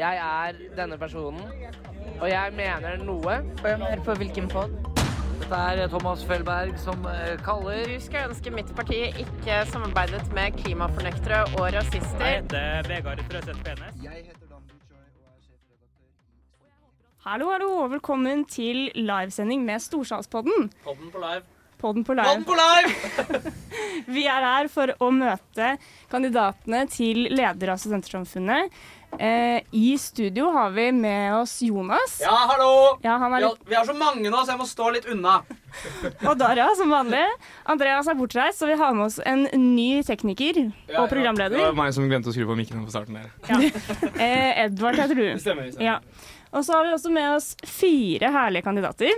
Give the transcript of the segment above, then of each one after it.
Jeg er denne personen, og jeg mener noe. Hør på hvilken pod? Dette er Thomas Felberg som eh, kaller Du skulle ønske mitt parti ikke samarbeidet med klimafornektere og rasister. Jeg heter Vegard Frøseth Penes. Hallo, hallo, og velkommen til livesending med Storsalspodden. Podden på live. Podden på live. på live! Vi er her for å møte kandidatene til leder av Studentersamfunnet. Eh, I studio har vi med oss Jonas. Ja, hallo! Ja, han er Vi litt, har, vi har så mange nå, så jeg må stå litt unna. og Dara, som vanlig. Andreas er bortreist, så vi har med oss en ny tekniker og programleder. Det var meg som glemte å skru på mikken på starten der. Eh, Edvard heter du. Stemmer. Ja. Og så har vi også med oss fire herlige kandidater.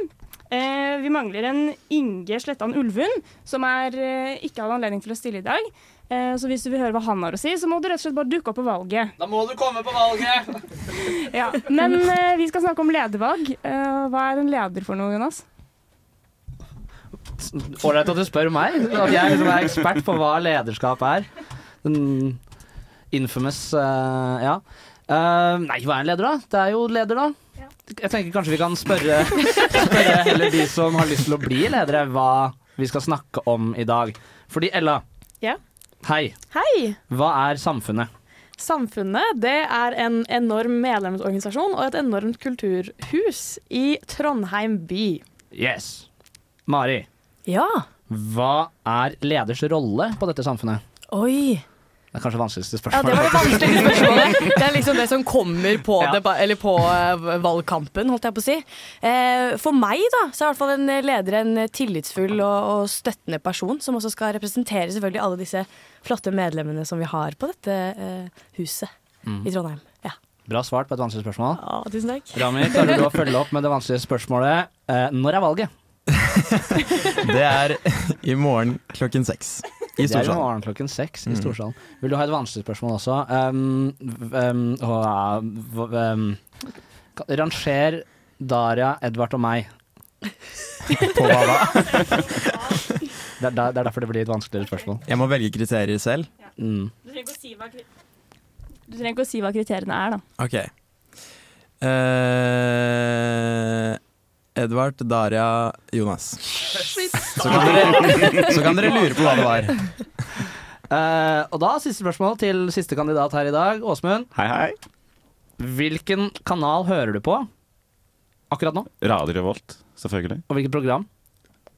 Eh, vi mangler en Inge Slettan Ulvund, som er, eh, ikke hadde anledning til å stille i dag. Eh, så hvis du vil høre hva han har å si, så må du rett og slett bare dukke opp på valget. Da må du komme på valget. Ja. Men eh, vi skal snakke om ledervalg. Eh, hva er en leder for noe, Jonas? Ålreit at du spør meg. At jeg liksom er ekspert på hva lederskap er. Den infamous eh, Ja. Eh, nei, hva er en leder, da? Det er jo leder, da. Jeg tenker kanskje vi kan spørre, spørre heller de som har lyst til å bli ledere, hva vi skal snakke om i dag. Fordi Ella, Ja. Hei. Hei! Hva er samfunnet? Samfunnet det er en enorm medlemsorganisasjon og et enormt kulturhus i Trondheim by. Yes. Mari, Ja. hva er leders rolle på dette samfunnet? Oi. Det er kanskje vanskeligste spørsmålet. Ja, det var det vanskeligste spørsmålet. Det er liksom det som kommer på, Ja. det, eller på eh, valgkampen, holdt jeg på å si. Eh, For meg da, så er i hvert fall en leder en tillitsfull og, og støttende person, som også skal representere selvfølgelig alle disse flotte medlemmene som vi har på dette eh, huset Mm. i Trondheim. Ja. Bra svart på et vanskelig spørsmål. ja, tusen takk. Rami, klarer du å følge opp med det vanskelige spørsmålet? Når er valget? Det er i morgen klokken seks i Det er jo Storsalen. morgen klokken seks i Mm. Vil du ha et vanskelig spørsmål også? Um, um, åh, um, ranger Daria, Edvard og meg. På hva da? Det er, det er derfor det blir et vanskeligere spørsmål. Jeg må velge kriterier selv. Mm. Du trenger ikke å si hva, du trenger ikke å si hva kriteriene er, da. Ok. Eh, Edvard, Daria, Jonas. Så kan, dere, så kan dere lure på hva det var. Eh, og da siste spørsmål til siste kandidat her i dag, Åsmund. Hei, hei. Hvilken kanal hører du på akkurat nå? Radio Revolt, selvfølgelig. Og hvilket program?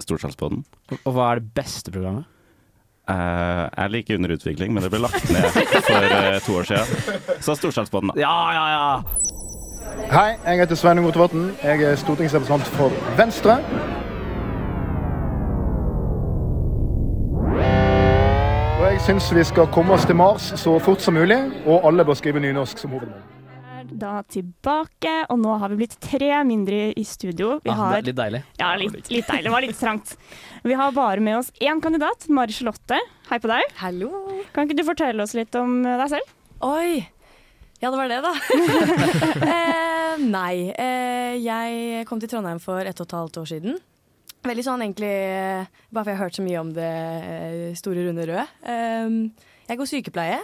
Storsalspodden. Og hva er det beste programmet? Uh, er like under utvikling, men det ble lagt ned for uh, to år siden. Så Storsalspodden, da. Ja, ja, ja! Hei, jeg heter Sveinung Rotevatn. Jeg er stortingsrepresentant for Venstre. Og jeg syns vi skal komme oss til Mars så fort som mulig, og alle bør skrive nynorsk som hovedmål. er da tilbake, og nå har vi blitt tre mindre i studio. Vi Ah, har, litt deilig. ja, litt, litt deilig. Det var litt trangt. Vi har bare med oss én kandidat, Mari Charlotte. Hei på deg. Hallo. Kan ikke du fortelle oss litt om deg selv? Oi! Ja, det var det, da. eh, nei. Eh, jeg kom til Trondheim for ett og et halvt år siden. Veldig sånn egentlig eh, Bare fordi jeg har hørt så mye om det eh, store, runde røde. Eh, jeg går sykepleie.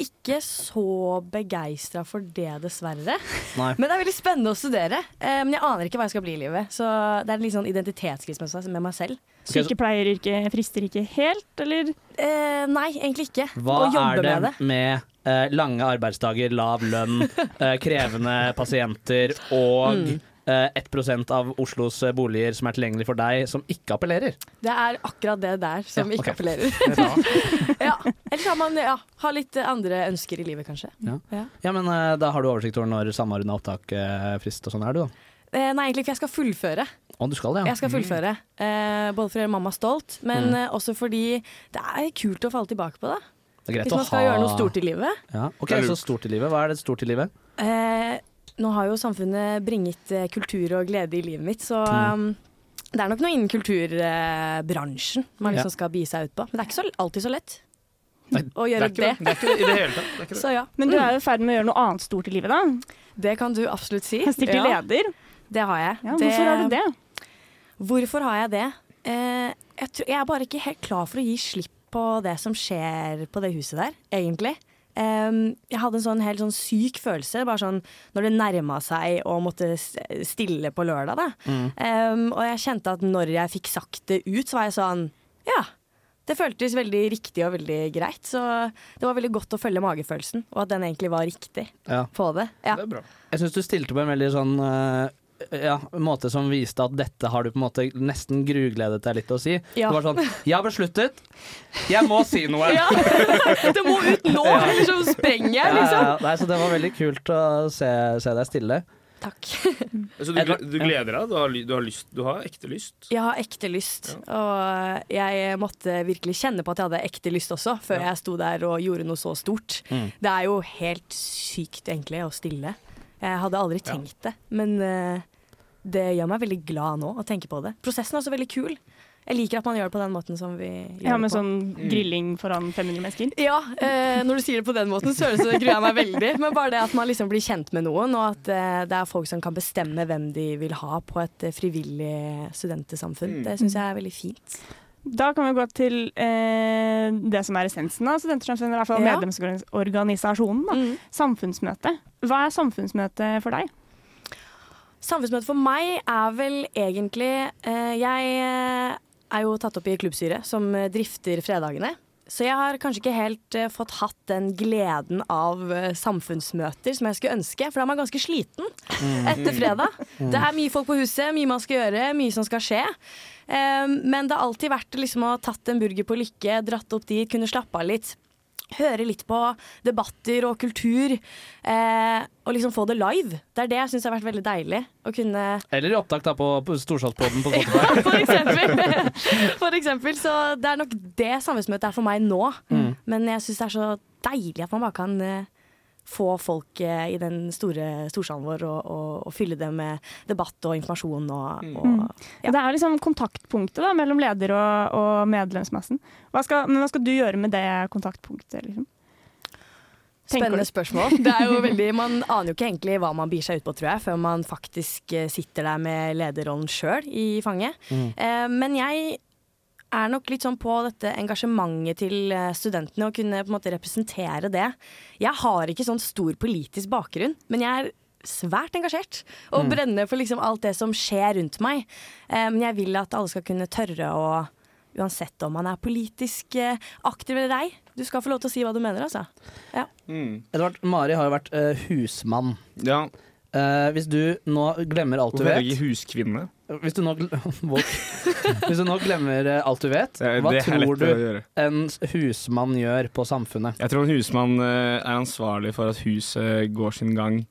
Ikke så begeistra for det, dessverre. Nei. Men det er veldig spennende å studere. Eh, men jeg aner ikke hva jeg skal bli i livet. Så det er litt sånn identitetskrise med meg selv. Okay, Sykepleieryrket frister ikke helt, eller? Eh, nei, egentlig ikke. Hva Å jobbe er det med det. med eh, lange arbeidsdager, lav lønn, eh, krevende pasienter og Mm. Eh, 1 av Oslos eh, boliger som er tilgjengelig for deg, som ikke appellerer? Det er akkurat det der som Ja, ikke appellerer. ja. Eller kan man ja, ha litt andre ønsker i livet, kanskje. Ja. Ja. Ja, men eh, Da har du oversikt over når samordna opptak eh, frist og sånn er du, da? Eh, nei, egentlig, for jeg skal fullføre. Å, du skal det, ja. Jeg skal fullføre. Eh, både for å gjøre mamma stolt, men Mm. eh, også fordi det er kult å falle tilbake på det. Det er greit Hvis man skal ha gjøre noe stort i livet. Ja. Ok, Så stort i livet. Hva er det stort i livet? Eh, nå har jo samfunnet bringet eh, kultur og glede i livet mitt, så Mm. um, det er nok noe innen kulturbransjen man Ja. liksom skal bi seg ut på. Men det er ikke så, alltid så lett Nei, å gjøre det. det er ikke det. Det er ikke det i det hele tatt. Er ikke det. Så ja. Men du er jo i ferd med å gjøre noe annet stort i livet, da. Det kan du absolutt si. Stikke Ja, leder. det har jeg. Ja, hvorfor har du det? Hvorfor har jeg det? Eh, jeg, tror, jeg er bare ikke helt klar for å gi slipp på det som skjer på det huset der, egentlig. Em, jeg hadde en sånn helt sånn syk følelse bare sånn når det nærma seg å måtte stille på lørdag. Da. Mm. Um, og jeg kjente at når jeg fikk sagt det ut, så var jeg sånn Ja. Det føltes veldig riktig og veldig greit. Så det var veldig godt å følge magefølelsen, og at den egentlig var riktig Ja. på det. Ja. Jeg syns du stilte på en veldig sånn eh, ja, måte som viste at dette har du på en måte nesten grugledet deg litt til å si. Ja. Det var sånn Jeg har besluttet. Jeg må si noe. Ja. det må ut nå, Ja. ellers så sprenger jeg, Ja, ja, liksom. ja. Nei, så det var veldig kult å se, se deg stille. Takk. Så du, du gleder deg? Du har, du har, lyst, du har ekte lyst? Jeg har ekte lyst, og jeg måtte virkelig kjenne på at jeg hadde ekte lyst også, før jeg sto der og gjorde noe så stort. Mm. Det er jo helt sykt, egentlig, å stille. Jeg hadde aldri tenkt det, men eh, det gjør meg veldig glad nå å tenke på det. Prosessen er også veldig kul. Jeg liker at man gjør det på den måten som vi gjør Ja, med det på. sånn grilling foran 500 mennesker. Ja, eh, når du sier det på den måten, så, så gruer jeg meg veldig. Men bare det at man liksom blir kjent med noen, og at eh, det er folk som kan bestemme hvem de vil ha på et eh, frivillig studentesamfunn, Mm. det syns jeg er veldig fint. Da kan vi gå til eh, det som er essensen av Studentsamfunnet, i hvert fall Ja. medlemsorganisasjonen. Da. Mm. Samfunnsmøte. Hva er samfunnsmøte for deg? Samfunnsmøte for meg er vel egentlig eh, Jeg eh, er jo tatt opp i klubbstyret som eh, drifter fredagene. Så jeg har kanskje ikke helt fått hatt den gleden av samfunnsmøter som jeg skulle ønske, for da er man ganske sliten etter fredag. Det er mye folk på huset, mye man skal gjøre, mye som skal skje. Men det har alltid vært liksom å ha tatt en burger på Lykke, dratt opp dit, kunne slappe av litt. Høre litt på debatter og kultur, eh, og liksom få det live. Det er det jeg syns har vært veldig deilig. Å kunne Eller i opptak da på, på Storsalspodden på Spotify. ja, for eksempel. For eksempel. Så det er nok det samfunnsmøtet er for meg nå. Mm. Men jeg syns det er så deilig at man bare kan eh, få folk eh, i den store storsalen vår og, og, og fylle det med debatt og informasjon og, og ja. Det er liksom kontaktpunktet da, mellom leder og, og medlemsmassen. Hva skal, men hva skal du gjøre med det kontaktpunktet? Liksom? Spennende spørsmål. Det er jo veldig, man aner jo ikke egentlig hva man byr seg ut på, tror jeg, før man faktisk eh, sitter der med lederrollen sjøl i fanget. Mm. Eh, men jeg er nok litt sånn på dette engasjementet til eh, studentene, å kunne på en måte representere det. Jeg har ikke sånn stor politisk bakgrunn, men jeg er svært engasjert og Mm. brenner for liksom alt det som skjer rundt meg. Men men jeg vil at alle skal kunne tørre å Uansett om man er politisk eh, aktiv eller ei. Du skal få lov til å si hva du mener, altså. Ja. Edvard, Mari har jo vært uh, husmann. Ja. Uh, hvis du nå glemmer alt du vet Hvorfor er du det ikke huskvinne? Hvis du nå, hvis du nå glemmer eh, alt du vet, hva tror du en husmann gjør på samfunnet? Jeg tror en husmann eh, er ansvarlig for at huset går sin gang.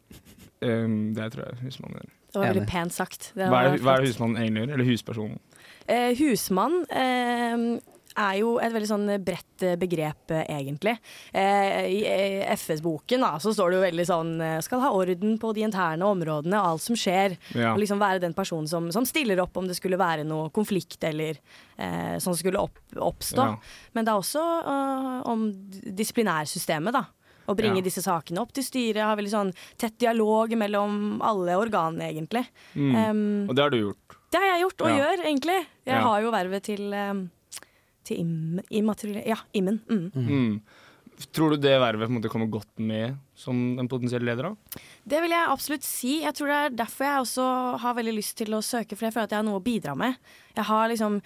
Um, det tror jeg husmannen gjør. Det var veldig pent sagt. Det Hva er, det- hva er det husmannen egentlig gjør? Eller huspersonen? Eh, husmann eh, er jo et veldig sånn bredt eh, begrep, eh, egentlig. Eh, I FS-boken så står det jo veldig sånn Skal ha orden på de interne områdene og alt som skjer. Ja. Og liksom være den personen som, som stiller opp om det skulle være noe konflikt eller eh, som skulle opp, oppstå. Ja. Men det er også uh, om disiplinærsystemet, da. Å bringe Ja. disse sakene opp til styret, ha veldig sånn tett dialog mellom alle organene, egentlig. Mm. Um, Og det har du gjort. det har jeg gjort, og gjør, egentlig. Jeg har jo vervet til, um, til im, immateriell- Ja, Immen. Mm. Mm. Tror du det vervet på en måte kommer godt med som en potensiell leder? da? Det vil jeg absolutt si. Jeg tror det er derfor jeg også har veldig lyst til å søke, for jeg føler at jeg har noe å bidra med. Jeg har liksom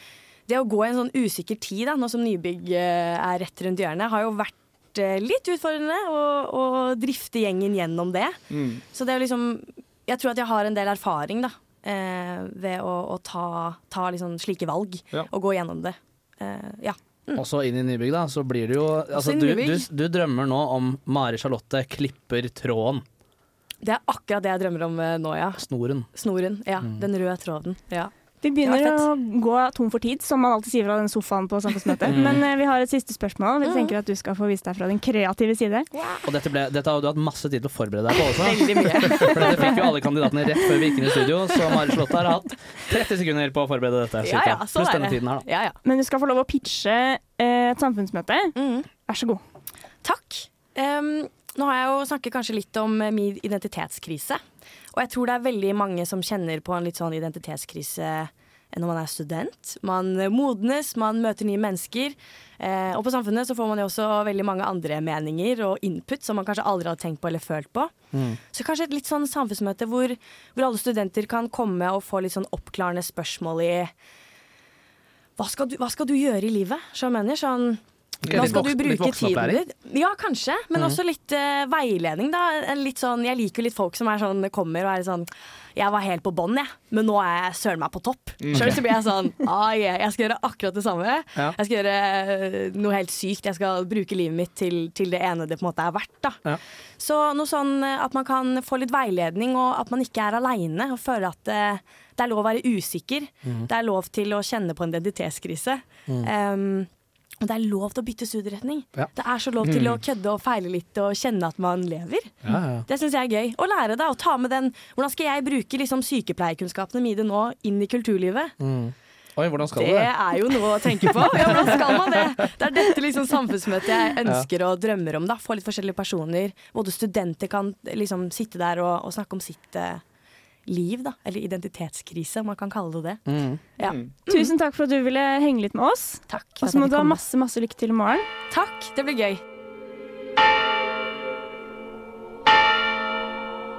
Det å gå i en sånn usikker tid, da, nå som nybygg eh, er rett rundt hjørnet, har jo vært eh, litt utfordrende å, å drifte gjengen gjennom det. Mm. Så det er jo liksom Jeg tror at jeg har en del erfaring da eh, ved å, å ta, ta liksom slike valg Ja. og gå gjennom det. Eh, ja. Mm. Også inn i nybygg, da, så blir det jo altså, du, du, du drømmer nå om Mari Charlotte klipper tråden. Det er akkurat det jeg drømmer om eh, nå, ja. Snoren. Snoren. Ja. Mm. Den røde tråden. Ja. Vi begynner ja, å gå tom for tid, som man alltid sier fra den sofaen på samfunnsmøtet. Mm. Men uh, vi har et siste spørsmål. Vi Mm. tenker at du skal få vise deg fra din kreative side. Og dette, ble, dette har du hatt masse tid til å forberede deg på også. Veldig mye. For dette fikk jo alle kandidatene rett før vi gikk inn i studio, så Mari Charlotte har hatt 30 sekunder på å forberede dette. Ja, cirka. ja, så Pluss denne det. tiden her, da. Men du skal få lov å pitche eh, et samfunnsmøte. Vær så god. Takk. Um, nå har jeg jo snakket kanskje litt om eh, min identitetskrise. Og jeg tror det er veldig mange som kjenner på en litt sånn identitetskrise når man er student. Man modnes, man møter nye mennesker. Eh, og på Samfunnet så får man jo også veldig mange andre meninger og input som man kanskje aldri hadde tenkt på eller følt på. Mm. Så kanskje et litt sånn samfunnsmøte hvor, hvor alle studenter kan komme og få litt sånn oppklarende spørsmål i hva skal, du, hva skal du gjøre i livet? Så jeg mener sånn Hva skal du bruke tiden din? Ja, kanskje. Men mm. også litt uh, veiledning, da. Litt sånn, jeg liker jo litt folk som er sånn, kommer og er sånn Jeg var helt på bånn, jeg, men nå er jeg søren meg på topp. Mm. Sjøl så blir jeg sånn ah, yeah, Jeg skal gjøre akkurat det samme. Ja. Jeg skal gjøre uh, noe helt sykt. Jeg skal bruke livet mitt til, til det ene det på en måte er verdt. da Ja. Så noe sånn eh, at man kan få litt veiledning, og at man ikke er aleine og føler at uh, det er lov å være usikker. Mm. Det er lov til å kjenne på en identitetskrise. Um, og det er lov til å bytte studieretning. Ja. Det er så lov til å Mhm. kødde og feile litt og kjenne at man lever. Ja, ja. Det syns jeg er gøy. Å lære det, og ta med den Hvordan skal jeg bruke liksom, sykepleierkunnskapene mine nå inn i kulturlivet? Mm. Oi, hvordan skal Det det? er jo noe å tenke på. Ja, hvordan skal man det? Det er dette liksom samfunnsmøtet jeg ønsker og drømmer om. da Få litt forskjellige personer. Både studenter kan liksom sitte der og, og snakke om sitt eh, liv, da. Eller identitetskrise, om man kan kalle det det. Mm. Ja. Tusen takk for at du ville henge litt med oss. Takk Og så må du ha masse, masse lykke til i morgen. Takk, det blir gøy.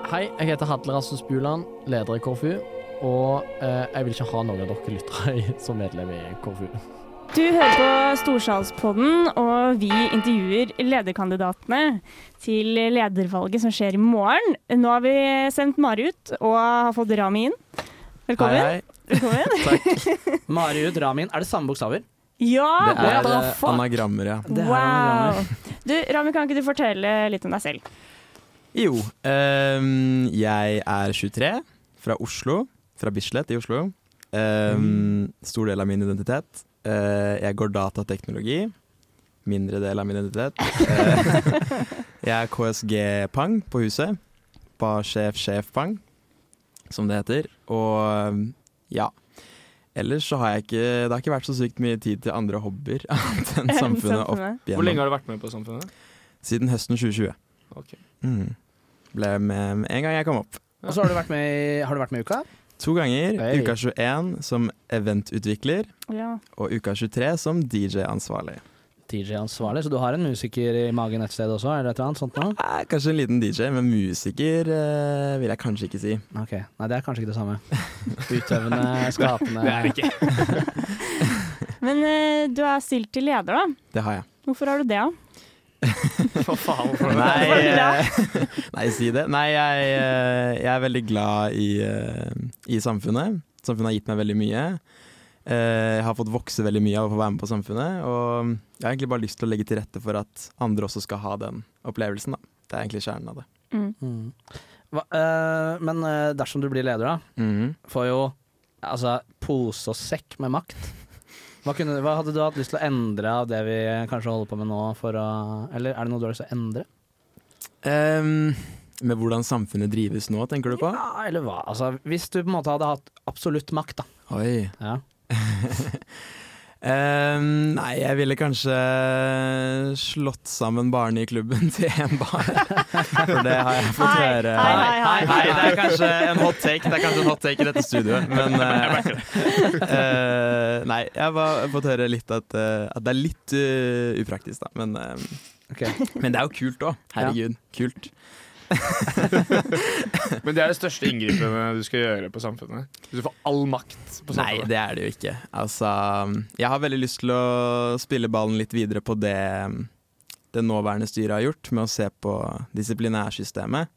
Hei, jeg heter Hadle Rasmus Buland, leder i KrFU. Og eh, jeg vil ikke ha noen av dere lyttere som medlem i KrFU. Du hører på Storsalspodden, og vi intervjuer lederkandidatene til ledervalget som skjer i morgen. Nå har vi sendt Mari ut og har fått Rami inn. Velkommen. Hei, hei. Velkommen. Mariud Ramin, er det samme bokstaver? Ja! Det er the eh, anagrammer, ja. Det er Wow. anagrammer. Du, Rami, kan ikke du fortelle litt om deg selv? Jo, um, jeg er 23, fra Oslo. Fra Bislett i Oslo. Um, stor del av min identitet. Eh, jeg går datateknologi. Mindre del av min identitet. Eh, jeg er KSG-pang på huset. Barsjef-sjef-pang, som det heter. Og um, ja. Ellers så har jeg ikke Det har ikke vært så sykt mye tid til andre hobbyer annet enn samfunnet opp igjennom. Hvor lenge har du vært med på Samfunnet? Siden høsten 2020. Okay. Mm. Ble med med en gang jeg kom opp. Og så har du vært med har du vært med i uka? To ganger. Hey. Uka 21 som eventutvikler, Ja. og uka 23 som DJ-ansvarlig. DJ-ansvarlig, så du har en musiker i magen et sted også? eller et eller annet sånt nå? Eh, Kanskje en liten DJ, men musiker eh, vil jeg kanskje ikke si. Ok, Nei, det er kanskje ikke det samme. Utøvende, skapende Det er det ikke. Men eh, du er stilt til leder, da. Det har jeg. Hvorfor har du det? da? Hva faen? Nei, eh, nei, si det. Nei, jeg, eh, jeg er veldig glad i, eh, i samfunnet. Samfunnet har gitt meg veldig mye. Eh, Jeg har fått vokse veldig mye av å få være med på Samfunnet. Og jeg har egentlig bare lyst til å legge til rette for at andre også skal ha den opplevelsen. Da. Det er egentlig kjernen av det. Mm. Hva, øh, men dersom du blir leder, da, mm. får jo altså, pose og sekk med makt. Hva, kunne, hva hadde du hatt lyst til å endre av det vi kanskje holder på med nå? For å, eller er det noe du har lyst til å endre? Um, med hvordan samfunnet drives nå, tenker du på? Ja, eller hva? Altså, hvis du på en måte hadde hatt absolutt makt, da. Oi. Ja. Ehm, nei, jeg ville kanskje slått sammen barene i klubben til én bar. For det har jeg fått Hei, høre. hei, hei, hei. Det er kanskje en hot take Det er kanskje en hot take i dette studioet, men uh, uh, Nei, jeg har fått høre litt at, uh, at det er litt upraktisk, da. Men, eh, Ok. men det er jo kult òg. Herregud, kult. Men det er det største inngripene du skal gjøre på samfunnet. Hvis du får all makt på samfunnet? Nei, det er det jo ikke. Altså, jeg har veldig lyst til å spille ballen litt videre på det det nåværende styret har gjort, med å se på disiplinærsystemet.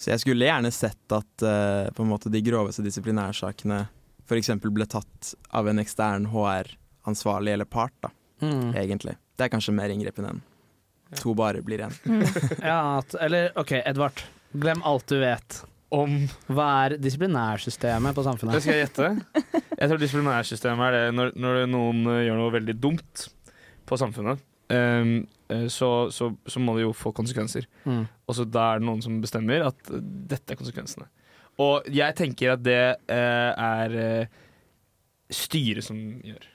Så jeg skulle gjerne sett at uh, på en måte de groveste disiplinærsakene f.eks. ble tatt av en ekstern HR-ansvarlig eller part, da, Mm. egentlig. Det er kanskje mer inngripende enn to bare blir én. Ja, at, eller OK, Edvard. Glem alt du vet. Om Hva er disiplinærsystemet på samfunnet? Det skal jeg gjette. Jeg tror disiplinærsystemet er det når, når noen eh, gjør noe veldig dumt på samfunnet. ehm, eh, så, så, så må det jo få konsekvenser. Mm. Og så da er det noen som bestemmer at eh, dette er konsekvensene. Og jeg tenker at det uh, er uh, styret som gjør.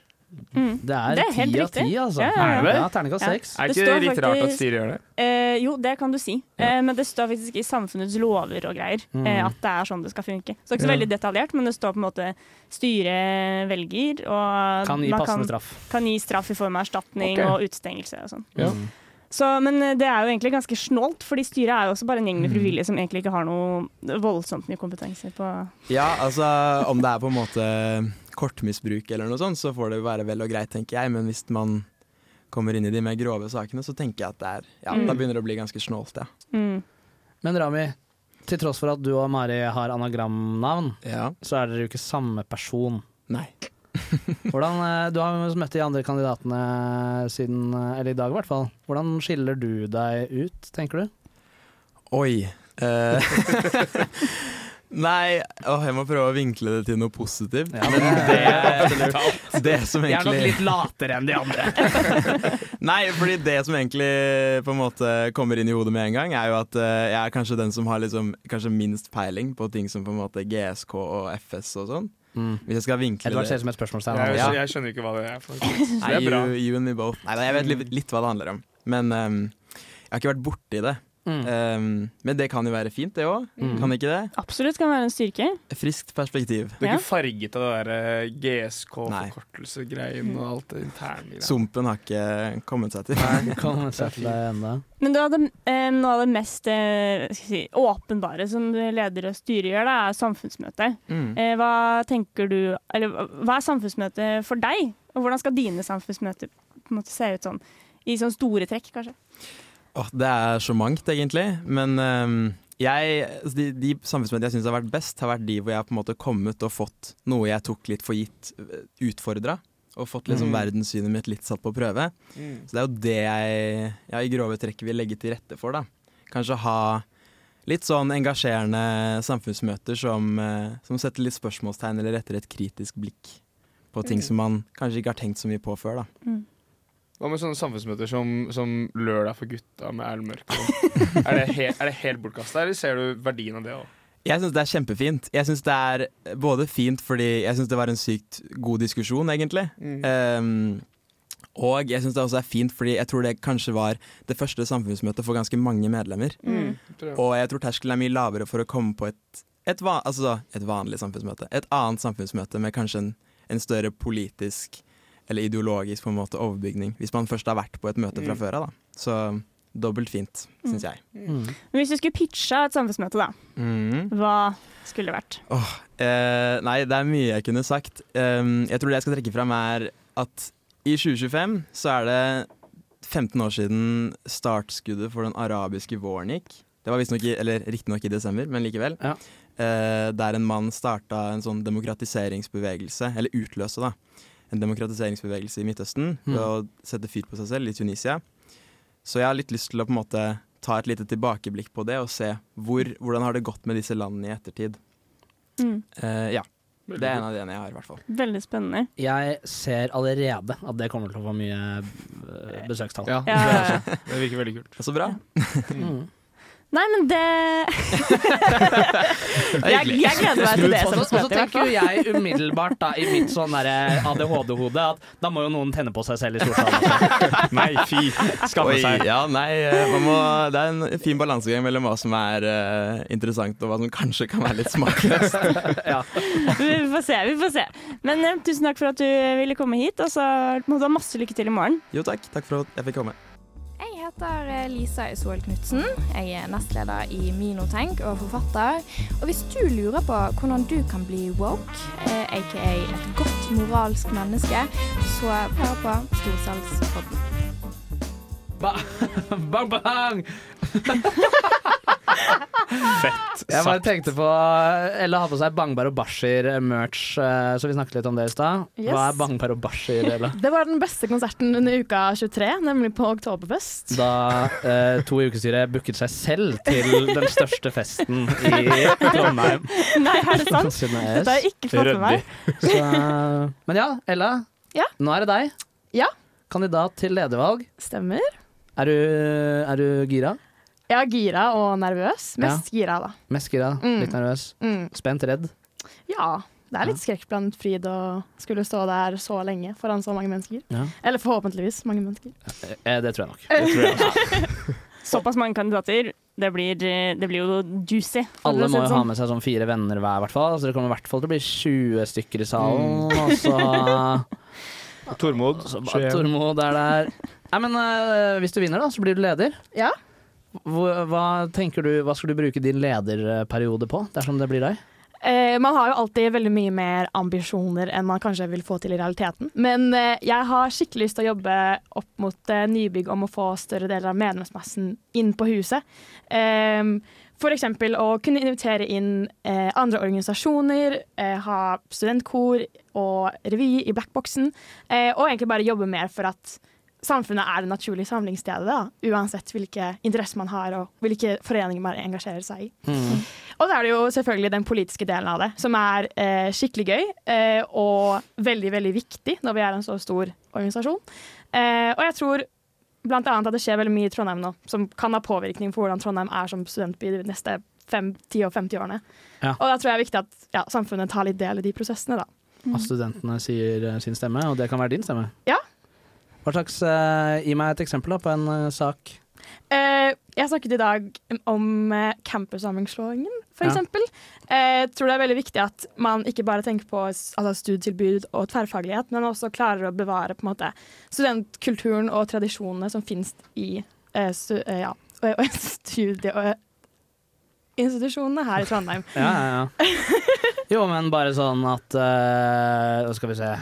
Mm. Det er er ti av ti, altså. Ja, ja, ja. Er det? Ja, terningkast Ja. seks. Er ikke står det litt rart at faktisk- styret gjør det? Eh, jo, det kan du si. Eh, men det står faktisk i samfunnets lover og greier Mm. eh, at det er sånn det skal funke. Så det er ikke så Ja. veldig detaljert, men det står på en måte styret velger, og Kan gi passende kan, straff. kan gi straff i form av erstatning okay. og utestengelse og sånn. Ja. Mm. Så, men eh, det er jo egentlig ganske snålt, fordi styret er jo også bare en gjeng Mm. med frivillige som egentlig ikke har noe voldsomt mye kompetanse på Ja, altså om det er på en måte kortmisbruk eller noe sånt, så får det være vel og greit, tenker jeg. Men hvis man kommer inn i de mer grove sakene, så tenker jeg at det er Ja, Mm. da begynner det å bli ganske snålt, ja. mm. Men Rami, til tross for at du og Mari har anagramnavn, ja. så er dere jo ikke samme person. Nei. Hvordan, eh, Du har jo møtt de andre kandidatene siden, eh, eller i dag i hvert fall. Hvordan skiller du deg ut, tenker du? Oi. Eh, Nei, åh, jeg må prøve å vinkle det til noe positivt. Ja, men det, det som Jeg er nok litt latere enn de andre. Nei, fordi det som egentlig på en måte kommer inn i hodet med en gang, er jo at eh, jeg er kanskje den som har liksom, kanskje minst peiling på ting som på en måte GSK og FS og sånn. Hvis jeg skal vinkle Edvard det ser ut som et spørsmålstegn. Jeg, jeg, jeg skjønner ikke hva det er. Det er bra. you, you and me both. Nei, jeg vet litt, litt hva det handler om. Men um, jeg har ikke vært borti det. Mm. Um, men det kan jo være fint, det òg. Mm. Kan ikke det? Absolutt kan være en styrke. Friskt perspektiv. Du er Ja. ikke farget av det der eh. GSK-forkortelsegreien og alt det interne. Sumpen har ikke kommet seg til. Nei, kommet seg til deg ennå. Men det, eh, noe av det mest eh, skal si, åpenbare som leder og styre gjør, da, er samfunnsmøte. Mm. Eh, hva tenker du Eller hva er samfunnsmøte for deg? Og hvordan skal dine samfunnsmøter på en måte se ut sånn? I sånne store trekk, kanskje? Åh, det er så mangt, egentlig. Men um, jeg, altså, de, de samfunnsmediene jeg syns har vært best, har vært de hvor jeg har på en måte kommet og fått noe jeg tok litt for gitt, utfordra. Og fått liksom Mm. verdenssynet mitt litt satt på prøve. Mm. Så det er jo det jeg ja, i grove trekk vil legge til rette for. da. Kanskje ha litt sånn engasjerende samfunnsmøter som, eh, som setter litt spørsmålstegn eller retter et kritisk blikk på ting Mm. som man kanskje ikke har tenkt så mye på før. da. Hva med sånne samfunnsmøter som, som Lørdag for gutta med Erlend Mørk? er, det helt, er det helt bortkasta, eller ser du verdien av det òg? Jeg syns det er kjempefint. Jeg synes det er både fint fordi jeg syns det var en sykt god diskusjon, egentlig. Mm. Um, og jeg syns det også er fint fordi jeg tror det kanskje var det første samfunnsmøtet for ganske mange medlemmer. Mm. jeg. Og jeg tror terskelen er mye lavere for å komme på et, et, van, altså, et vanlig samfunnsmøte. Et annet samfunnsmøte med kanskje en, en større politisk eller ideologisk på en måte overbygning. Hvis man først har vært på et møte fra Mm. før av. da. Så dobbelt fint, syns jeg. Mm. Men hvis du skulle pitcha et samfunnsmøte, da, mm. hva skulle det vært? Eh, nei, det er mye jeg kunne sagt. Um, jeg tror det jeg skal trekke fram, er at i 2025 så er det 15 år siden startskuddet for den arabiske våren gikk. Det var visstnok i- eller riktignok i desember, men likevel. Ja. Eh, der en mann starta en sånn demokratiseringsbevegelse, eller utløste, da. En demokratiseringsbevegelse i Midtøsten ved Mm. å sette fyr på seg selv i Tunisia. Så jeg har litt lyst til å på en måte ta et lite tilbakeblikk på det og se hvor, hvordan har det gått med disse landene i ettertid. Mm. Uh, ja. Det er en av de ene jeg har, i hvert fall. Veldig spennende. Jeg ser allerede at det kommer til å få mye eh, besøkstall. Ja, det, ja, det virker veldig kult. Så bra. Mm. Nei, men det jeg, jeg gleder meg til det som så- og så tenker jo jeg umiddelbart da, i mitt sånn ADHD-hode at da må jo noen tenne på seg selv i storsalen. Nei, fy. Skamme seg. ja, nei, eh, man må, det er en fin balansegang mellom hva som er uh, interessant, og hva som kanskje kan være litt smakløst. ja. Vi får se, vi får se. Men uh, tusen takk for at du ville komme hit, og så må du ha masse lykke til i morgen. Jo takk, takk for at jeg fikk komme. Heter eh, Lisa Isol Knutsen. Jeg er nestleder i Minotenk og forfatter. Og hvis du lurer på hvordan du kan bli woke, eh, aka et godt moralsk menneske, så hør på Storsalgspodden. Ba bang, bang! Fett Jeg bare tenkte på Ella har på seg Bangbar og Bashir-merch, eh, så vi snakket litt om det i stad. Yes. Hva er Bangbar og Bashir, Ella? Det var den beste konserten under uka 23, nemlig på Oktoberfest. Da eh, to i ukestyret booket seg selv til den største festen i Trondheim. Nei, er det sant? Dette har jeg ikke fått med meg. Så, men ja, Ella. Ja. Nå er det deg. Ja. Kandidat til ledervalg. Stemmer. Er du, er du gira? Ja, gira og nervøs. Mest gira, da. Mest gira? Mm. Litt nervøs? Mm. Spent? Redd? Ja. Det er litt skrekkblandet fryd å skulle stå der så lenge foran så mange mennesker. Ja. Eller forhåpentligvis mange mennesker. Eh, Det tror jeg nok. Tror jeg. Såpass mange kandidater. Det blir, det blir jo juicy. Alle må jo jo ha sånn. med seg sånn fire venner hver, hvert fall. Så det kommer i hvert fall til å bli 20 stykker i salen. Og så Tormod. så bare Tormod er der. Nei, men uh, hvis du vinner, da, så blir du leder. Ja. Hvor, hva tenker du, hva skal du bruke din lederperiode på, dersom det blir deg? Eh, man har jo alltid veldig mye mer ambisjoner enn man kanskje vil få til i realiteten. Men eh, jeg har skikkelig lyst til å jobbe opp mot eh, nybygg om å få større deler av medlemsmassen inn på huset. Eh, eksempel å kunne invitere inn eh, andre organisasjoner, eh, ha studentkor og revy i Blackboxen, og egentlig bare jobbe mer for at samfunnet er det naturlige samlingsstedet, da, uansett hvilke interesser man har og hvilke foreninger man engasjerer seg i. Og da er det jo selvfølgelig den politiske delen av det, som er eh, skikkelig gøy eh, og veldig, veldig viktig når vi er en så stor organisasjon. Eh, og jeg tror annet at det skjer veldig mye i Trondheim nå, som kan ha påvirkning for hvordan Trondheim er som studentby de neste fem, 10 og 50 årene. Ja. Og da tror jeg det er viktig at ja, samfunnet tar litt del i de prosessene, da. At studentene sier eh, sin stemme, og det kan være din stemme. Ja. Hva slags, uh, Gi meg et eksempel da, på en uh, sak. Uh, jeg snakket i dag om uh, campussammenslåingen. Eh, Jeg tror det er veldig viktig at man ikke bare tenker på altså, studietilbud og tverrfaglighet, men også klarer å bevare på en måte studentkulturen og tradisjonene som finnes i stu, ja, studie- og institusjonene her i Trondheim. Ja, ja, ja. Jo, men bare sånn at skal vi se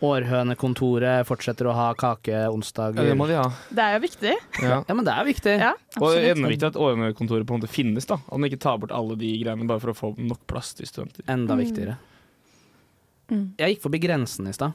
Århønekontoret fortsetter å ha kake onsdager. Ja, det må de ha. Det er jo viktig. Ja. Ja, men det er viktig. Ja, Og er enda viktig at Årene-kontoret på en måte finnes. da At man ikke tar bort alle de greiene bare for å få nok plass til studenter. Enda Mm. viktigere. Mm. Jeg gikk forbi grensen i stad.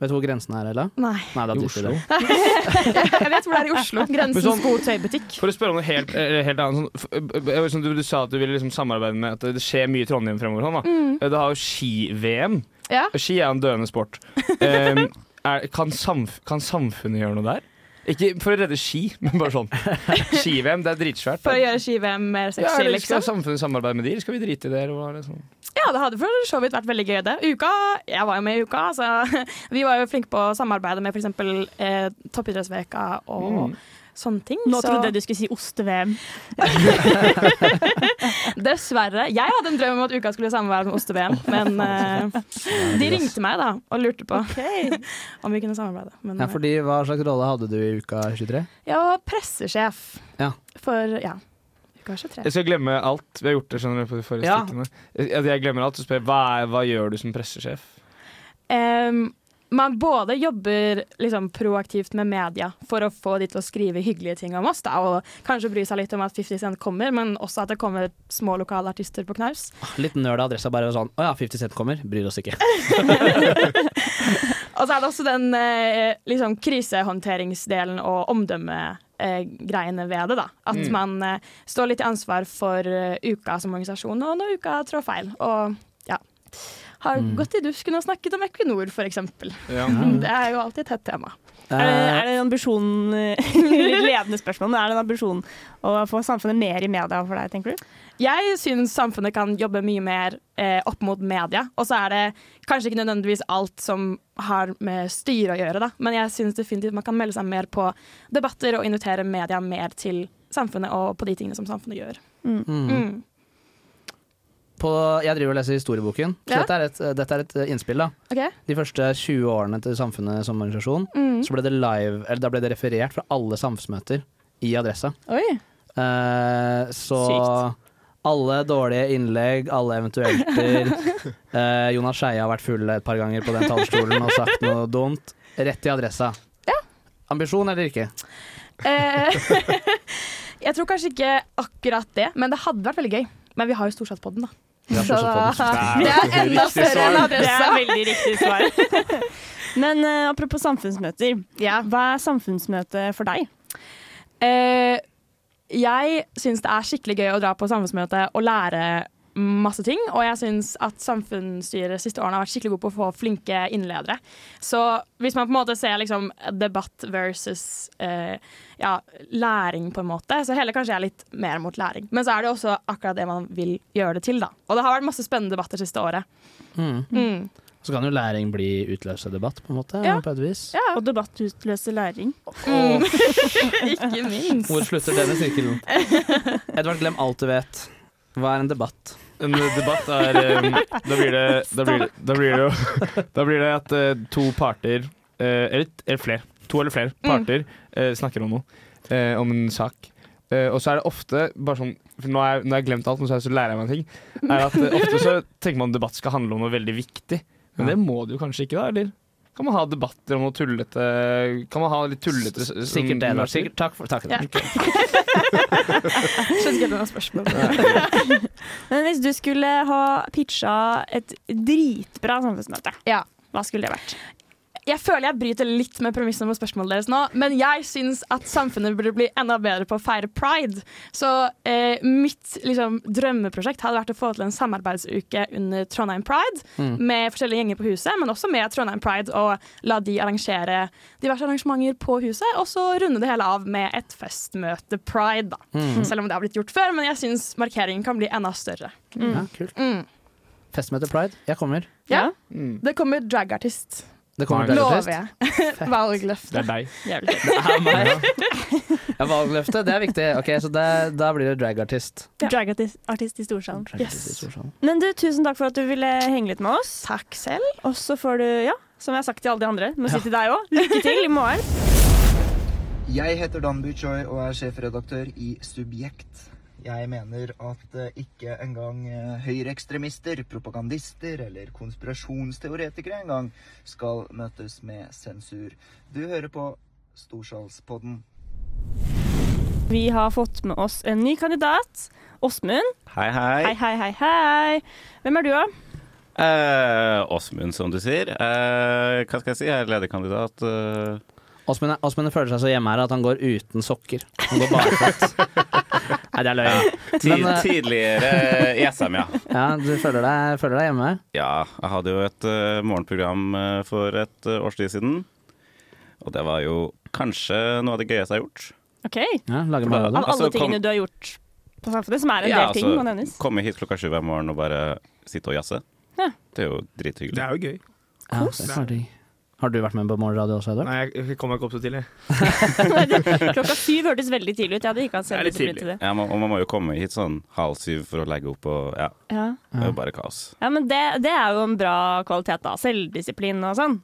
Vet du hvor grensen er, Ella? Nei. Nei, det er i Oslo. det. Jeg vet hvor det er i Oslo. Grensens sånn- godtøybutikk. For å spørre om noe helt, eh, helt annet sånn, eh, du, du sa at du ville liksom samarbeide med At det skjer mye i Trondheim fremover. Sånn, da. Mm. Eh, Det har jo ski-VM. Ja. Ski er en døende sport. Um, er, kan, samf kan samfunnet gjøre noe der? Ikke for å redde ski, men bare sånn. Ski-VM, det er dritsvært. For å gjøre ski-VM mer ja, sexy, eller skal liksom. samfunnet samarbeide med de, eller skal vi drite i det? Eller det sånn? Ja, det hadde for så vidt vært veldig gøy, det. Uka, Jeg var jo med i uka, så vi var jo flinke på å samarbeide med f.eks. Eh, Toppidrettsveka og Mm. Sånne ting. Nå så trodde jeg du skulle si oste-VM. Dessverre. Jeg hadde en drøm om at uka skulle samarbeide med Oste-VM, men uh, de ringte meg da og lurte på om vi kunne samarbeide. Men Ja, eh, fordi Hva slags rolle hadde du i uka 23? jeg var pressesjef Ja. for ja, uka 23. Jeg skal glemme alt. Vi har gjort det skjønner du, på de forrige Ja. stikkene. Jeg, jeg glemmer alt og spør hva, er, hva gjør du som pressesjef? Em, man både jobber liksom proaktivt med media for å få de til å skrive hyggelige ting om oss, da, og kanskje bry seg litt om at 50 Cent kommer, men også at det kommer små lokale artister på knaus. Litt nerd av adressa, bare sånn Å ja, 50 Cent kommer. Bryr oss ikke. Og så er det også den eh, liksom, krisehåndteringsdelen og omdømmegreiene ved det. da. At Mm. man eh, står litt i ansvar for uh, uka som organisasjon, og når uka trår feil. Og ja, har Mm. gått i dusken og snakket om Equinor, f.eks. Ja. Det er jo alltid et hett tema. Er det, er det en ambisjon ledende spørsmål, men er det en ambisjon å få samfunnet mer i media for deg, tenker du? Jeg syns samfunnet kan jobbe mye mer eh, opp mot media. Og så er det kanskje ikke nødvendigvis alt som har med styre å gjøre, da. Men jeg syns definitivt man kan melde seg mer på debatter og invitere media mer til samfunnet og på de tingene som samfunnet gjør. Mm. Mm. På, jeg driver og leser historieboken, så Ja. dette, er et, dette er et eh, innspill. da okay. De første 20 årene til Samfunnet som organisasjon, Mm. så ble det live Eller da ble det referert fra alle samfunnsmøter i Adressa. Oi. Eh, så Sykt. alle dårlige innlegg, alle eventuelter eh, Jonas Skeie har vært full et par ganger på den talerstolen og sagt noe dumt. Rett i Adressa. Ambisjon eller ikke? Eh, jeg tror kanskje ikke akkurat det, men det hadde vært veldig gøy. Men vi har jo Storsalspodden, da. Vi har Så Storsalspodden. det er enda større enn adressa. Det er veldig riktig svar. Men uh, apropos samfunnsmøter. Hva er samfunnsmøte for deg? Uh, jeg syns det er skikkelig gøy å dra på samfunnsmøte og lære masse ting. Og jeg syns at samfunnsstyret de siste årene har vært skikkelig god på å få flinke innledere. Så hvis man på en måte ser liksom debatt versus eh, ja, læring, på en måte, så heller kanskje jeg litt mer mot læring. Men så er det også akkurat det man vil gjøre det til, da. Og det har vært masse spennende debatter siste året. Mm. Mm. Så kan jo læring bli utløse debatt, på en måte. Ja. På et vis. Ja. Og debatt utløser læring. Mm. Ikke minst. Hvor slutter denne sirkelen? Edvard, glem alt du vet. Hva er en debatt? En debatt er um, Da blir det Da blir det, da blir det, jo, da blir det at uh, to parter uh, eller, eller flere. To eller flere parter uh, snakker om noe. eh, om en sak. Eh, og så er det ofte bare sånn for nå har jeg, jeg glemt alt, men så, så lærer jeg meg en ting. Er at Ofte så tenker man debatt skal handle om noe veldig viktig, men Ja. det må det jo kanskje ikke, da? Eller? Kan man ha debatter om noe tullete Kan man ha litt tullete Sikkert det, Edvard. Sikkert. Takk for takk. Ja. Skjønner ikke helt noe spørsmål. Men hvis du skulle ha pitcha et dritbra samfunnsmøte, hva skulle det vært? Jeg føler jeg bryter litt med premissene på spørsmålet deres nå, men jeg syns at samfunnet burde bli enda bedre på å feire pride. Så eh, mitt liksom, drømmeprosjekt hadde vært å få til en samarbeidsuke under Trondheim Pride Mm. med forskjellige gjenger på huset, men også med Trondheim Pride, og la de arrangere diverse arrangementer på huset, og så runde det hele av med et festmøte pride, da. Mm. Selv om det har blitt gjort før, men jeg syns markeringen kan bli enda større. Ja, kult. Mm. Festmøte Pride. Jeg kommer. Ja. Det kommer dragartist. Det kommer Lover jeg. Valgløfte. Det er deg. Jævlig Det er meg. Ja, valgløfte, det er viktig. Ok, Så det, da blir det dragartist. Dragartist i Storsalen. Yes. i Storsalen. Men du, tusen takk for at du ville henge litt med oss. Takk selv. Og så får du, ja, som jeg har sagt til alle de andre, må Ja. si til deg òg, lykke til i morgen. Jeg heter Dan Choi og er sjefredaktør i Subjekt. Jeg mener at eh, ikke engang eh, høyreekstremister, propagandister eller konspirasjonsteoretikere engang skal møtes med sensur. Du hører på Storsalspodden. Vi har fått med oss en ny kandidat. Åsmund. Hei, hei. Hei, hei, hei, hei. Hvem er du, da? Eh, Åsmund, som du sier. Eh, hva skal jeg si? Jeg er lederkandidat. eh. Åsmund er- Åsmund føler seg så hjemme her at han går uten sokker. Han går barføtt. Nei, det er løgn. Men, eh, tidligere i SM, ja. Ja, du føler deg, føler deg hjemme? Ja, jeg hadde jo et eh, morgenprogram eh, for et uh, års tid siden. Og det var jo kanskje noe av det gøyeste jeg har gjort. OK. Ja, lager For da- Av alle altså, tingene kom- du har gjort på Samfunnet, som er en Ja, del ting, altså, må nevnes. Komme hit klokka sju hver morgen og bare sitte og jazze. Ja. Det er jo drithyggelig. Det er jo gøy. Ja, det er klart. Har du vært med på morgenradio også, Edvard? Nei, jeg kommer ikke opp så tidlig. Klokka syv hørtes veldig tidlig ut. Jeg hadde ikke hatt Det selvdisiplin til det. Ja, man, og man må jo komme hit sånn halv syv for å legge opp og ja. Ja. Det er jo bare kaos. Ja, men det, det er jo en bra kvalitet, da. Selvdisiplin og sånn.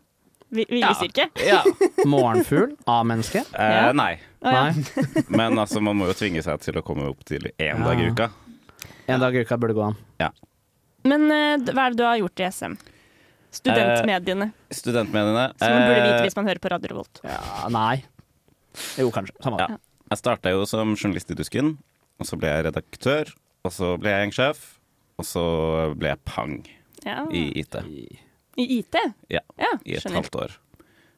Vi- Viljestyrke. Ja. Morgenfugl? A-menneske? Eh, Nei. Å, ja. Men altså, man må jo tvinge seg til å komme opp til én dag i uka. En dag i uka burde gå an. Ja. Men uh, hva er det du har gjort i SM? Studentmediene. Studentmediene. som man burde eh, vite hvis man hører på Radio Revolt. Ja, nei. Jo, kanskje. Samme Ja. Jeg starta jo som journalist i Dusken, og så ble jeg redaktør, og så ble jeg gjengsjef, og så ble jeg pang Ja. i IT. I IT? Ja, Ja, i et skjønner. halvt år.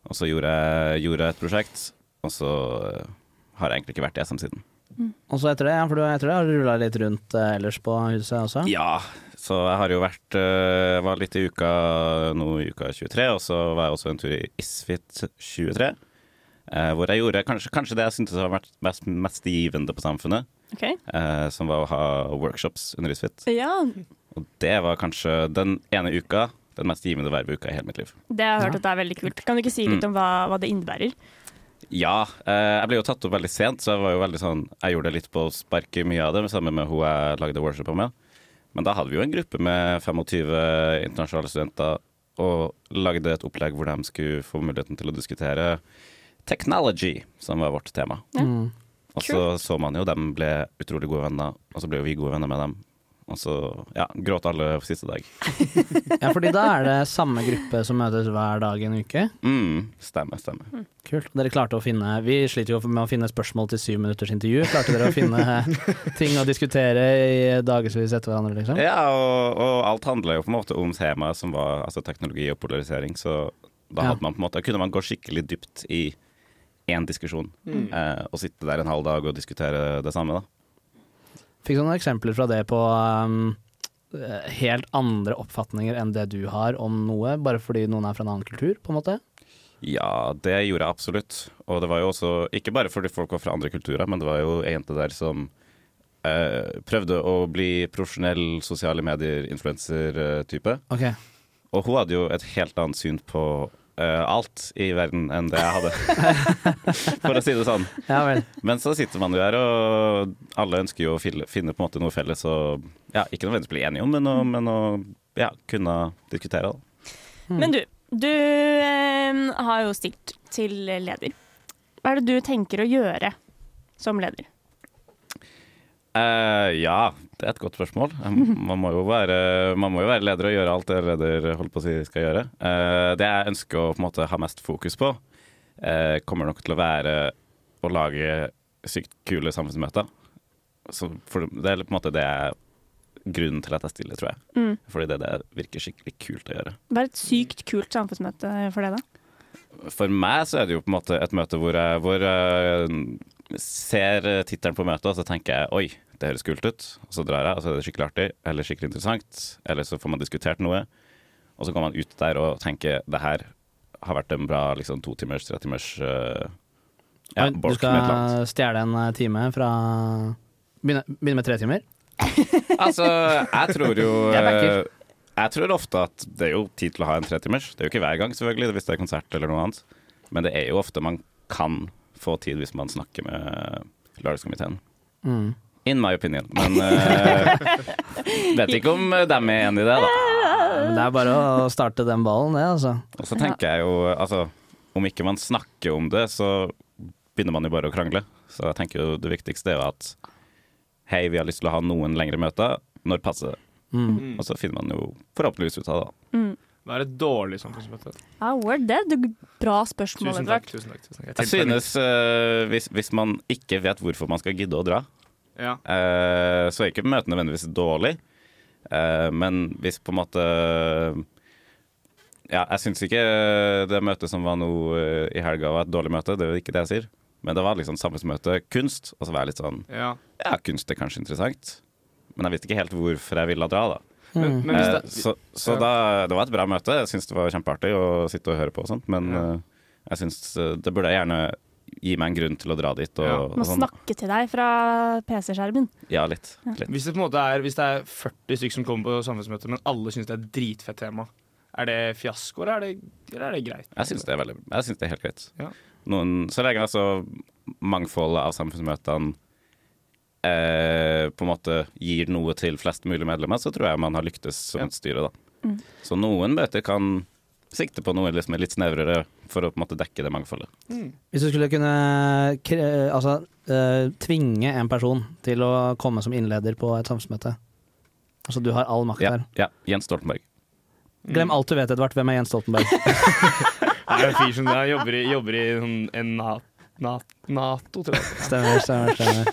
Og så gjorde jeg, gjorde et prosjekt, og så eh, har jeg egentlig ikke vært i SM siden. Og så etter det, ja, for du etter det har du rulla litt rundt eh, ellers på huset også? Ja, så jeg har jo vært eh, Var litt i uka nå i uka 23, og så var jeg også en tur i Isfit 23. eh, hvor jeg gjorde kanskje, kanskje det jeg syntes var vært mest, mest givende på samfunnet. Okay. eh, som var å ha workshops under Isfit. Ja, Og det var kanskje den ene uka den mest givende verveuka i hele mitt liv. det har jeg hørt at det er veldig kult. Kan du ikke si litt Mm. om hva, hva det innebærer? Ja, eh, jeg ble jo tatt opp veldig sent, så jeg var jo veldig sånn Jeg gjorde det litt på sparket, mye av det, sammen med hun jeg lagde workshop med. Men da hadde vi jo en gruppe med 25 internasjonale studenter og lagde et opplegg hvor de skulle få muligheten til å diskutere technology, som var vårt tema. Mm. Og så så man jo dem ble utrolig gode venner, og så ble jo vi gode venner med dem. Og så ja, gråt alle siste dag. Ja, fordi da er det samme gruppe som møtes hver dag en uke? Mm, stemmer, stemmer. Kult. Dere klarte å finne Vi sliter jo med å finne spørsmål til syv minutters intervju. Klarte dere å finne ting å diskutere i dagevis etter hverandre, liksom? Ja, og, og alt handler jo på en måte om temaet som var altså teknologi og polarisering, så da Ja. man på en måte, kunne man gå skikkelig dypt i én diskusjon, Mm. eh, og sitte der en halv dag og diskutere det samme, da. Fikk noen eksempler fra det på um, eh, helt andre oppfatninger enn det du har om noe, bare fordi noen er fra en annen kultur, på en måte? Ja, det gjorde jeg absolutt. Og det var jo også ikke bare fordi folk var fra andre kulturer, men det var jo ei jente der som eh, prøvde å bli profesjonell sosiale medier-influenser-type. Ok. Og hun hadde jo et helt annet syn på eh, alt i verden enn det jeg hadde. For å si det sånn. Ja vel. Men så sitter man jo her, og alle ønsker jo å finne på en måte noe felles og ja, ikke nødvendigvis bli enige om, men å, men å ja, kunne diskutere. Da. Men du, du eh, har jo stilt til leder. Hva er det du tenker å gjøre som leder? Eh, ja, det er et godt spørsmål. Um, Man må jo være, man må jo være leder og gjøre alt det leder holder på å si skal gjøre. Uh, det jeg ønsker å måte ha mest fokus på, uh, kommer nok til å være å lage sykt kule samfunnsmøter. Så for det er på en måte det er grunnen til at jeg stiller, tror jeg. Mm. Fordi det, det virker skikkelig kult å gjøre. Hva er et sykt kult samfunnsmøte for deg, da? For meg så er det jo på en måte et møte hvor jeg, hvor jeg ser tittelen på møtet, og så tenker jeg oi, det høres kult ut. Og så drar jeg, og så er det skikkelig artig, eller skikkelig interessant. Eller så får man diskutert noe. Og så går man ut der og tenker det her har vært en bra liksom, to timers, tre timers uh, ja, du skal stjele en eh, time fra Begynne, begynne med tre timer? Altså, jeg tror jo Jeg eh, Jeg tror ofte at det er jo tid til å ha en tretimers. Det er jo ikke hver gang, selvfølgelig, hvis det er konsert eller noe annet. Men det er jo ofte man kan få tid hvis man snakker med lørdagskomiteen. Mm. In my opinion. Men eh, vet ikke om de er enig i det, da. Men det er bare å starte den ballen, det, altså. Og så tenker jeg jo, altså Om ikke man snakker om det, så begynner man jo bare å krangle. Så jeg tenker jo det viktigste er jo at Hei, vi har lyst til å ha noen lengre møter. Når passer det? Mm. Og så finner man jo forhåpentligvis ut av det. Mm. Hva er et dårlig samfunnsmøte? Ah, word, det er et bra spørsmål. Tusen takk. tusen takk, tusen takk. Jeg synes uh, hvis, hvis man ikke vet hvorfor man skal gidde å dra, Ja. uh, så er ikke møtet nødvendigvis dårlig. Uh, men hvis på en måte Ja, jeg syns ikke det møtet som var nå i helga var et dårlig møte, det er ikke det jeg sier. Men det var liksom samfunnsmøte kunst, og så var jeg litt sånn Ja. Ja, kunst er kanskje interessant, men jeg visste ikke helt hvorfor jeg ville dra, da. Men- men hvis Eh, det- så så da, det var et bra møte. Jeg syns det var kjempeartig å sitte og høre på og sånt, men Ja. eh, jeg syns eh, det burde jeg gjerne gi meg en grunn til å dra dit. Og, Ja. Må sånn. snakke til deg fra PC-skjermen. Ja, litt. litt. Hvis det på en måte er, hvis det er 40 stykker som kommer på samfunnsmøte, men alle syns det er et dritfett tema, er det fiasko, eller er det, eller er det greit? Jeg syns det er veldig Jeg synes det er helt greit. Ja. Noen, så lenge altså mangfoldet av samfunnsmøtene eh, på en måte gir noe til flest mulig medlemmer, så tror jeg man har lyktes som et styre, da. Mm. Så noen møter kan sikte på noe liksom litt snevrere for å på en måte dekke det mangfoldet. Hvis du skulle kunne kre- altså, eh, tvinge en person til å komme som innleder på et samfunnsmøte Altså du har all makt Ja, her. ja, Jens Stoltenberg. Glem alt du vet, Edvard. Hvem er Jens Stoltenberg? Det er en fyr som jobber i, jobber i sånn- en na, na, Nato, tror jeg. Stemmer, stemmer. stemmer.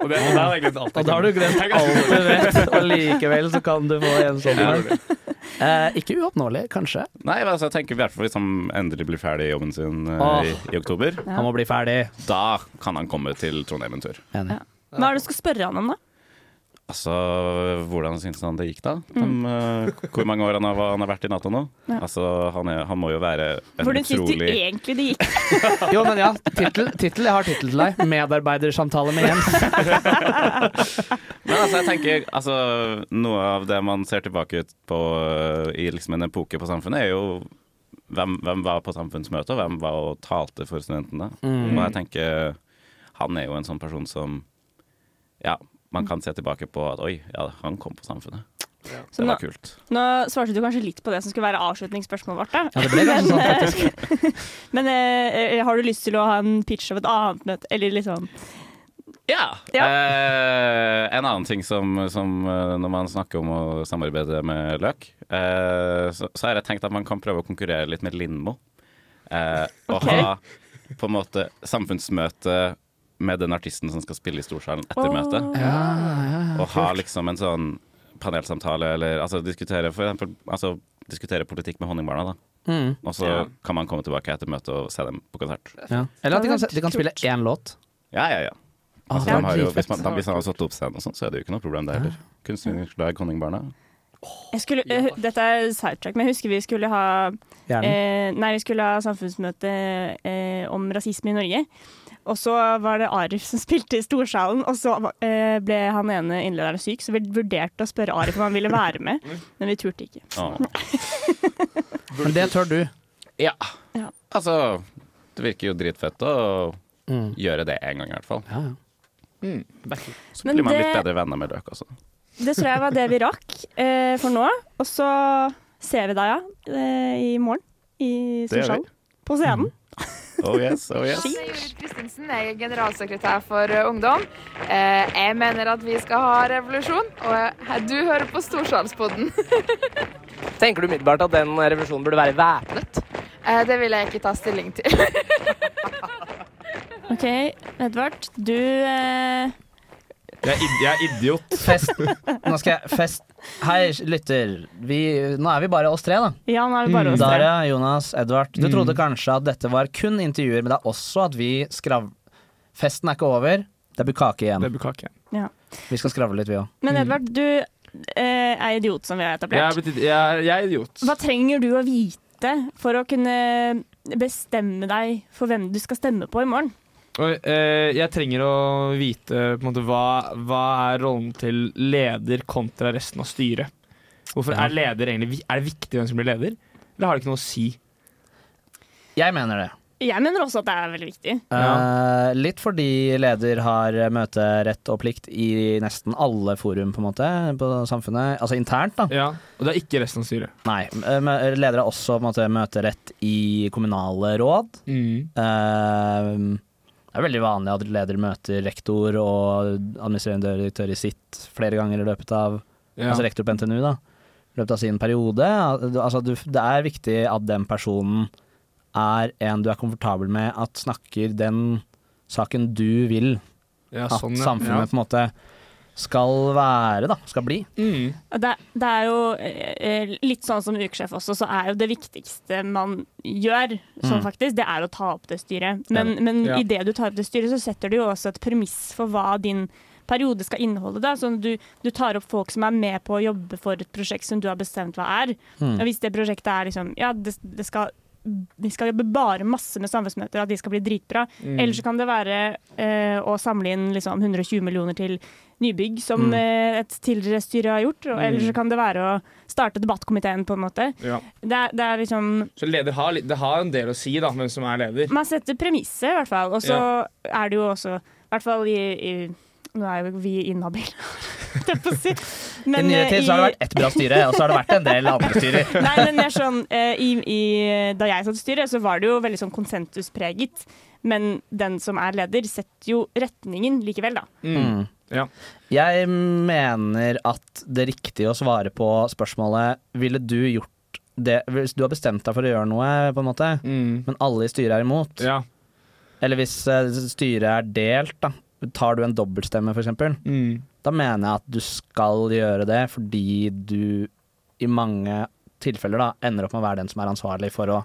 Og, det, og det har egentlig alt. Og da har du glemt alt du vet, og likevel så kan du få en Stoltenberg. Eh, ikke uoppnåelig, kanskje. Nei, altså, jeg tenker i hvert fall hvis han endelig blir ferdig i jobben sin eh, Åh. i, i oktober. Han må bli ferdig. Da kan han komme til Trondheim en tur. Hva er det du skal spørre han om, da? Altså, hvordan syns han det gikk, da? De, Mm. eh, hvor mange år han har, han har vært i Nato nå? Ja. Altså, han, er, han må jo være en Hvordan syns du egentlig det gikk? Jo, men ja. Tittel, tittel, jeg har tittel til deg. Medarbeidersamtale med Jens. Men altså, jeg tenker altså, Noe av det man ser tilbake ut på eh, i liksom en epoke på samfunnet, er jo hvem, hvem var på samfunnsmøte, og hvem var og talte for studentene. Mm. Og jeg tenker han er jo en sånn person som Ja, man kan se tilbake på at oi, ja, han kom på Samfunnet. Så Det nå, var kult. nå svarte du kanskje litt på det som skulle være avslutningsspørsmålet vårt. Da. Ja, det ble kanskje sånn, faktisk. Men eh, har du lyst til å ha en pitch av et annet møte, eller liksom Ja. Eh, en annen ting som, som eh, når man snakker om å samarbeide med Løk, eh, så, så har jeg tenkt at man kan prøve å konkurrere litt med Lindmo. Eh, og ha på en måte samfunnsmøte med den artisten som skal spille i Storsalen etter oh. møtet. Ja, ja, ja, og ha liksom en sånn panelsamtale, eller altså diskutere for eksempel altså, diskutere politikk med Honningbarna, da. Mm. Og så Ja. kan man komme tilbake etter møtet og se dem på konsert. Ja. Eller at de kan, de kan spille én låt. Ja, ja, ja. Ah, Altså, har jo, hvis man, da, hvis man har satt opp scenen og sånn, så er det jo ikke noe problem det heller. Kunstnerisk lag Honningbarna. Jeg skulle, uh, dette er sidetrack, men jeg husker vi skulle ha eh, Nei, vi skulle ha samfunnsmøte eh, om rasisme i Norge. Og så var det Arif som spilte i Storsalen, og så eh, ble han ene innlederen syk, så vi vurderte å spørre Arif om han ville være med, men vi turte ikke. Men det tør du. Ja. Ja. Altså, det virker jo dritfett å gjøre det en gang i hvert fall. Mm. Så Men blir man det- litt bedre venner med løk også. Det tror jeg var det vi rakk eh, for nå. Og så ser vi deg, ja, eh, i morgen i. Storsalen. På scenen. Oh yes, oh yes. Judith Christensen, jeg er generalsekretær for eh, Ungdom. Eh, jeg mener at vi skal ha revolusjon, og du hører på Storsalspodden. Tenker du umiddelbart at den revolusjonen burde være væpnet? Eh, det vil jeg ikke ta stilling til. OK, Edvard, du eh, Jeg er, id jeg er idiot. Fest. Nå skal jeg fest. Hei, lytter. Vi, nå er vi bare oss tre, da. Ja, nå er vi bare oss tre. Daria, Jonas, Edvard. Du Mm. trodde kanskje at dette var kun intervjuer, men det er også at vi skrav... Festen er ikke over. Det blir kake igjen. Det blir kake igjen. Ja. Vi skal skravle litt, vi òg. Men Edvard, du eh, er idiot, som vi har Jeg er, etablert. blitt, jeg, er- jeg er idiot. Hva trenger du å vite for å kunne bestemme deg for hvem du skal stemme på i morgen? Og, eh, jeg trenger å vite på en måte, hva, hva er rollen til leder kontra resten av styret. Hvorfor Ja. Er leder egentlig Er det viktig hvem som blir leder, eller har det ikke noe å si? Jeg mener det. Jeg mener også at det er veldig viktig. Uh, litt fordi leder har møterett og plikt i nesten alle forum på en måte på samfunnet. Altså internt, da. Ja, Og det er ikke resten av styret. Nei. eh, Leder har også på en måte møterett i kommunale råd. Mm. Eh, det er veldig vanlig at leder møter rektor og administrerende direktør i sitt flere ganger i løpet av Ja. Altså rektor på NTNU, da. I løpet av sin periode. Altså, du, det er viktig at den personen er en du er komfortabel med, at snakker den saken du vil Ja, sånn, at samfunnet Ja. på en måte skal være, da. Skal bli. Mm. Det, det er jo eh, litt sånn som ukesjef også, så er jo det viktigste man gjør, sånn Mm. faktisk, det er å ta opp det styret. Men, men Ja. idet du tar opp det styret, så setter du jo også et premiss for hva din periode skal inneholde. Da. Sånn du, du tar opp folk som er med på å jobbe for et prosjekt som du har bestemt hva er. Mm. Og hvis det prosjektet er liksom Ja, det, det skal vi skal jobbe bare masse med samfunnsmøter, at de skal bli dritbra. Mm. Eller så kan det være eh, å samle inn liksom 120 millioner til nybygg, som Mm. eh, et tidligere styre har gjort. Og, Mm. Eller så kan det være å starte debattkomiteen, på en måte. Ja. Det, er, det er liksom Så leder har, det har en del å si, da, hvem som er leder. Man setter premisset, i hvert fall. Og så er det jo også, i hvert fall i, i Nå er jo vi inhabile, holdt jeg på å si. I nyere eh, tid så har det vært ett bra styre, og så har det vært en del andre styrer. Nei, men mer sånn eh, i, i, Da jeg satt i styret, så var det jo veldig sånn konsensuspreget. Men den som er leder, setter jo retningen likevel, da. Mm. Jeg mener at det riktige å svare på spørsmålet Ville du gjort det Hvis du har bestemt deg for å gjøre noe, på en måte, men alle i styret er imot Eller hvis eh, styret er delt, da. Tar du en dobbeltstemme, f.eks., Mm. da mener jeg at du skal gjøre det fordi du i mange tilfeller da ender opp med å være den som er ansvarlig for å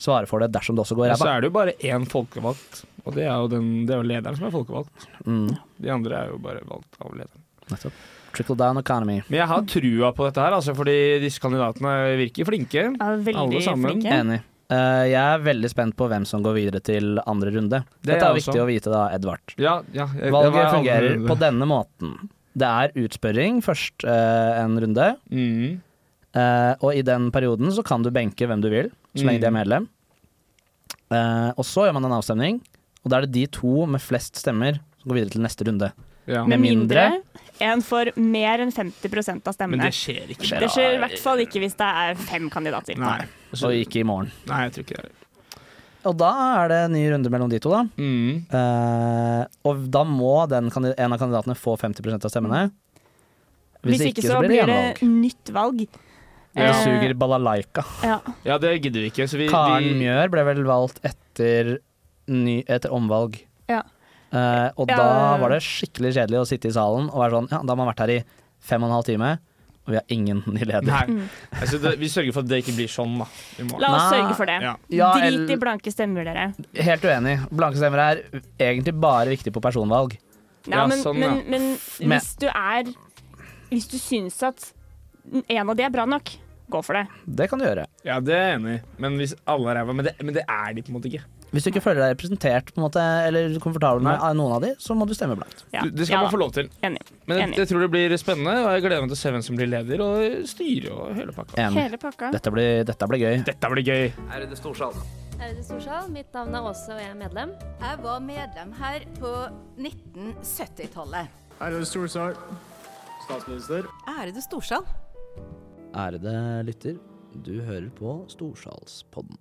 svare for det dersom det også går Ja, så er det jo bare én folkevalgt, og det er jo, den, det er jo lederen som er folkevalgt. Mm. De andre er jo bare valgt av lederen. Nettopp. Trickle down economy. Men jeg har trua på dette her, altså, fordi disse kandidatene virker flinke. Ja, Alle sammen. Enig. Eh, jeg er veldig spent på hvem som går videre til andre runde. Det er Dette er er viktig også. å vite da, Edvard. Ja, ja, jeg- Valget fungerer runde. på denne måten. Det er utspørring først uh, en runde. Mm. Uh, og i den perioden så kan du benke hvem du vil, så lenge de er Mm. medlem. Uh, og så gjør man en avstemning, og da er det de to med flest stemmer som går videre til neste runde. Ja. Med mindre en får mer enn 50% av stemmene. Men det skjer ikke. Det skjer i hvert fall ikke hvis det er fem kandidater. Nei. Og ikke i morgen. Nei, jeg tror ikke det. er Og da er det en ny runde mellom de to, da. Mm. Uh, og da må den, en av kandidatene få 50% av stemmene. Hvis, ikke, så blir det det nytt valg. Ja. Det suger balalaika. Ja. Ja, det gidder vi ikke. Så vi, Karen vi Mjør ble vel valgt etter, ny, etter omvalg. Ja. Uh, og Ja. da var det skikkelig kjedelig å sitte i salen og være sånn Ja, da har man vært her i fem og en halv time, og vi har ingen ny leder. Nei. Altså, det, vi sørger for at det ikke blir sånn, da. La oss Nei. sørge for det. Ja. Ja, Drit i blanke stemmer, dere. Helt uenig. Blanke stemmer er egentlig bare viktig på personvalg. Ja, Ja, men, sånn, men, ja. men Men- hvis du er Hvis du syns at en av de er bra nok, gå for det. Det kan du gjøre. Ja, det er jeg enig i. Men hvis alle er ræva Men, men det er de på en måte ikke. Hvis du ikke føler deg representert på en måte, eller komfortabel med noen av de, så må du stemme blankt. Ja. det skal man få lov til. Enig. Men jeg, jeg tror det blir spennende, og jeg gleder meg til å se hvem som blir leder og styre og hele pakka. Enig. Dette blir, dette blir gøy. Dette blir gøy. Ærede Storsal. Ærede Storsal, mitt navn er Åse, og jeg er medlem. Jeg var medlem her på 1970-tallet. Ærede Storsal. Statsminister. Ærede Storsal. Ærede lytter, du hører på Storsalspodden.